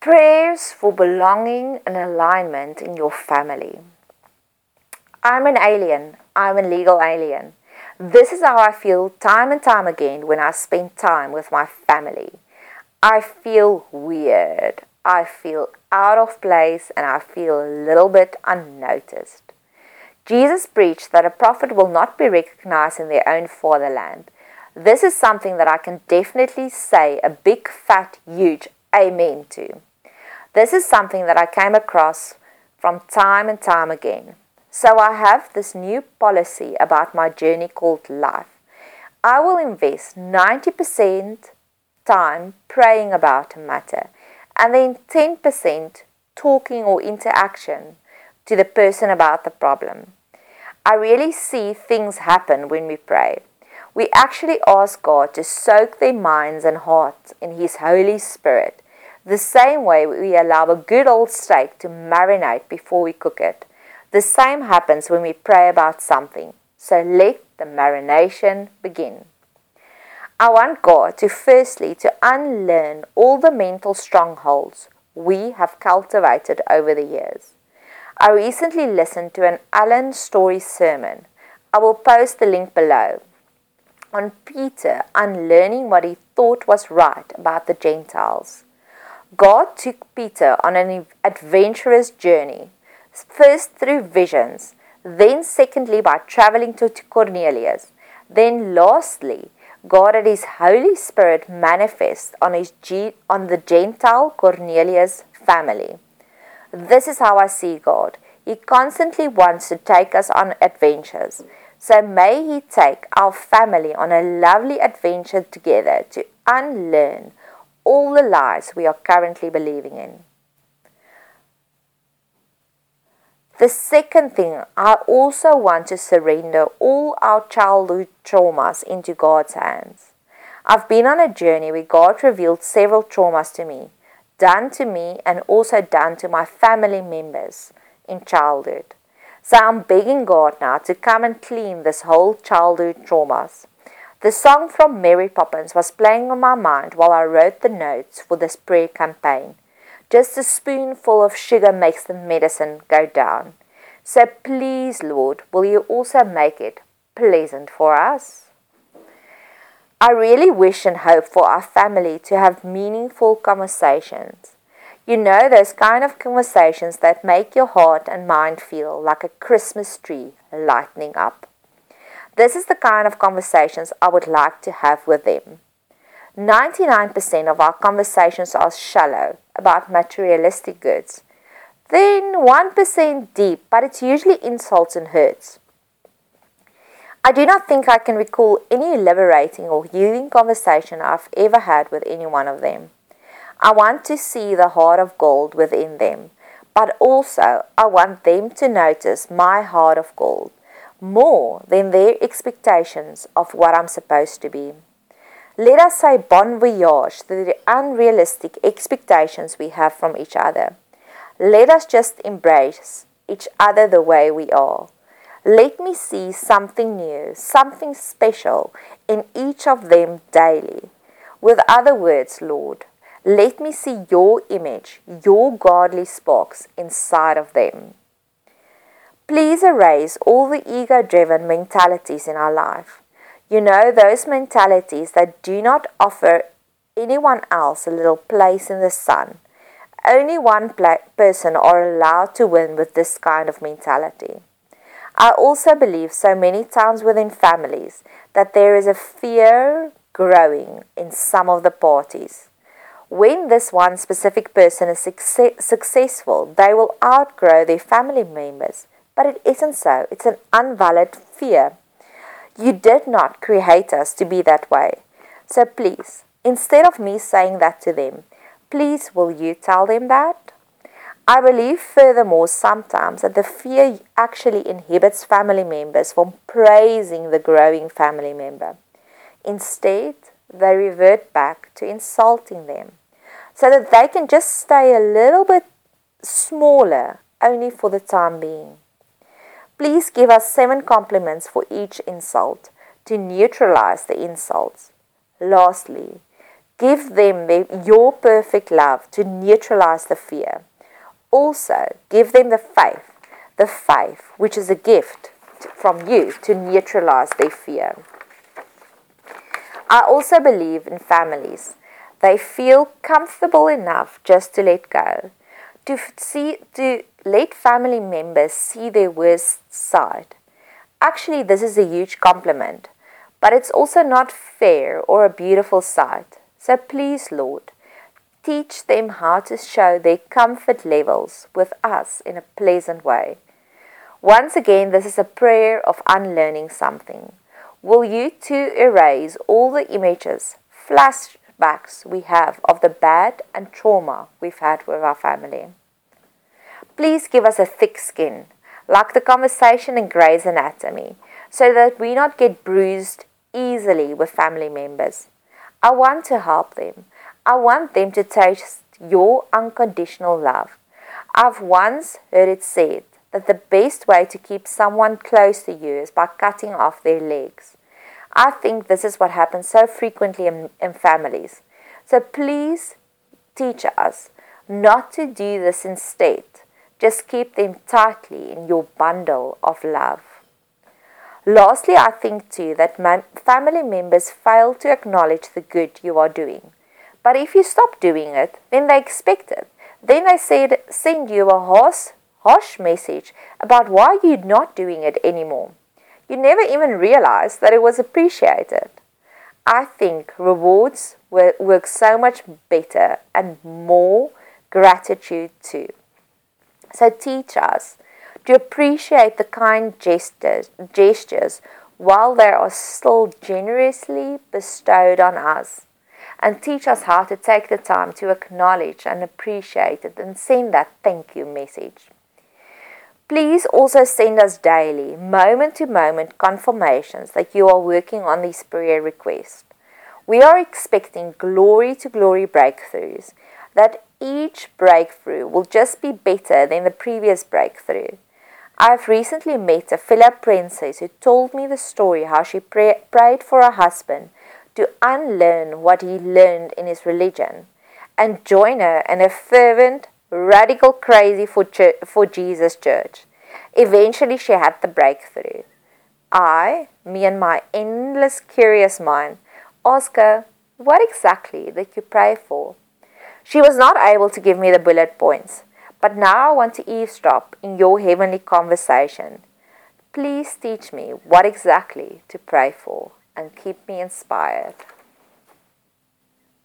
Prayers for belonging and alignment in your family. I'm an alien. I'm a legal alien. This is how I feel time and time again when I spend time with my family. I feel weird. I feel out of place and I feel a little bit unnoticed. Jesus preached that a prophet will not be recognized in their own fatherland. This is something that I can definitely say a big, fat, huge amen to. This is something that I came across from time and time again. So I have this new policy about my journey called life. I will invest 90% time praying about a matter and then 10% talking or interaction to the person about the problem. I really see things happen when we pray. We actually ask God to soak their minds and hearts in His Holy Spirit the same way we allow a good old steak to marinate before we cook it. The same happens when we pray about something. So let the marination begin. I want God to firstly to unlearn all the mental strongholds we have cultivated over the years. I recently listened to an Alan Storey sermon. I will post the link below on Peter unlearning what he thought was right about the Gentiles. God took Peter on an adventurous journey, first through visions, then secondly by traveling to Cornelius, then lastly, God had his Holy Spirit manifest on, his on the Gentile Cornelius family. This is how I see God. He constantly wants to take us on adventures. So may He take our family on a lovely adventure together to unlearn all the lies we are currently believing in. The second thing, I also want to surrender all our childhood traumas into God's hands. I've been on a journey where God revealed several traumas to me, done to me and also done to my family members in childhood. So I'm begging God now to come and clean this whole childhood traumas. The song from Mary Poppins was playing on my mind while I wrote the notes for this prayer campaign. Just a spoonful of sugar makes the medicine go down. So please, Lord, will you also make it pleasant for us? I really wish and hope for our family to have meaningful conversations. You know, those kind of conversations that make your heart and mind feel like a Christmas tree lighting up. This is the kind of conversations I would like to have with them. 99% of our conversations are shallow about materialistic goods. Then 1% deep, but it's usually insults and hurts. I do not think I can recall any liberating or healing conversation I've ever had with any one of them. I want to see the heart of gold within them, but also I want them to notice my heart of gold more than their expectations of what I'm supposed to be. Let us say bon voyage to the unrealistic expectations we have from each other. Let us just embrace each other the way we are. Let me see something new, something special in each of them daily. With other words, Lord, let me see your image, your godly sparks inside of them. Please erase all the ego driven mentalities in our life. You know, those mentalities that do not offer anyone else a little place in the sun. Only one person are allowed to win with this kind of mentality. I also believe so many times within families that there is a fear growing in some of the parties. When this one specific person is success- successful, they will outgrow their family members but it isn't so. It's an unvalid fear. You did not create us to be that way. So please, instead of me saying that to them, please will you tell them that? I believe furthermore sometimes that the fear actually inhibits family members from praising the growing family member. Instead, they revert back to insulting them so that they can just stay a little bit smaller only for the time being. Please give us seven compliments for each insult to neutralize the insults. Lastly, Give them your perfect love to neutralize the fear. Also, give them the faith, the faith which is a gift from you to neutralize their fear. I also believe in families. They feel comfortable enough just to let go, to see to let family members see their worst side. Actually, this is a huge compliment, but it's also not fair or a beautiful sight. So please, Lord, teach them how to show their comfort levels with us in a pleasant way. Once again, this is a prayer of unlearning something. Will you too erase all the images, flashbacks we have of the bad and trauma we've had with our family? Please give us a thick skin, like the conversation in Grey's Anatomy, so that we not get bruised easily with family members. I want to help them. I want them to taste your unconditional love. I've once heard it said that the best way to keep someone close to you is by cutting off their legs. I think this is what happens so frequently in, in families. So please teach us not to do this instead. Just keep them tightly in your bundle of love. Lastly, I think too that family members fail to acknowledge the good you are doing. But if you stop doing it, then they expect it. Then they said, send you a harsh, harsh message about why you're not doing it anymore. You never even realize that it was appreciated. I think rewards work so much better and more gratitude too. So teach us to appreciate the kind gestures, gestures while they are still generously bestowed on us. And teach us how to take the time to acknowledge and appreciate it and send that thank you message. Please also send us daily, moment to moment confirmations that you are working on these prayer requests. We are expecting glory to glory breakthroughs, that each breakthrough will just be better than the previous breakthrough. I've recently met a fellow princess who told me the story how she pray- prayed for her husband to unlearn what he learned in his religion and join her in a fervent, radical crazy for, for Jesus church. Eventually, she had the breakthrough. I, me and my endless curious mind, asked her, What exactly did you pray for? She was not able to give me the bullet points, but now I want to eavesdrop in your heavenly conversation. Please teach me what exactly to pray for and keep me inspired.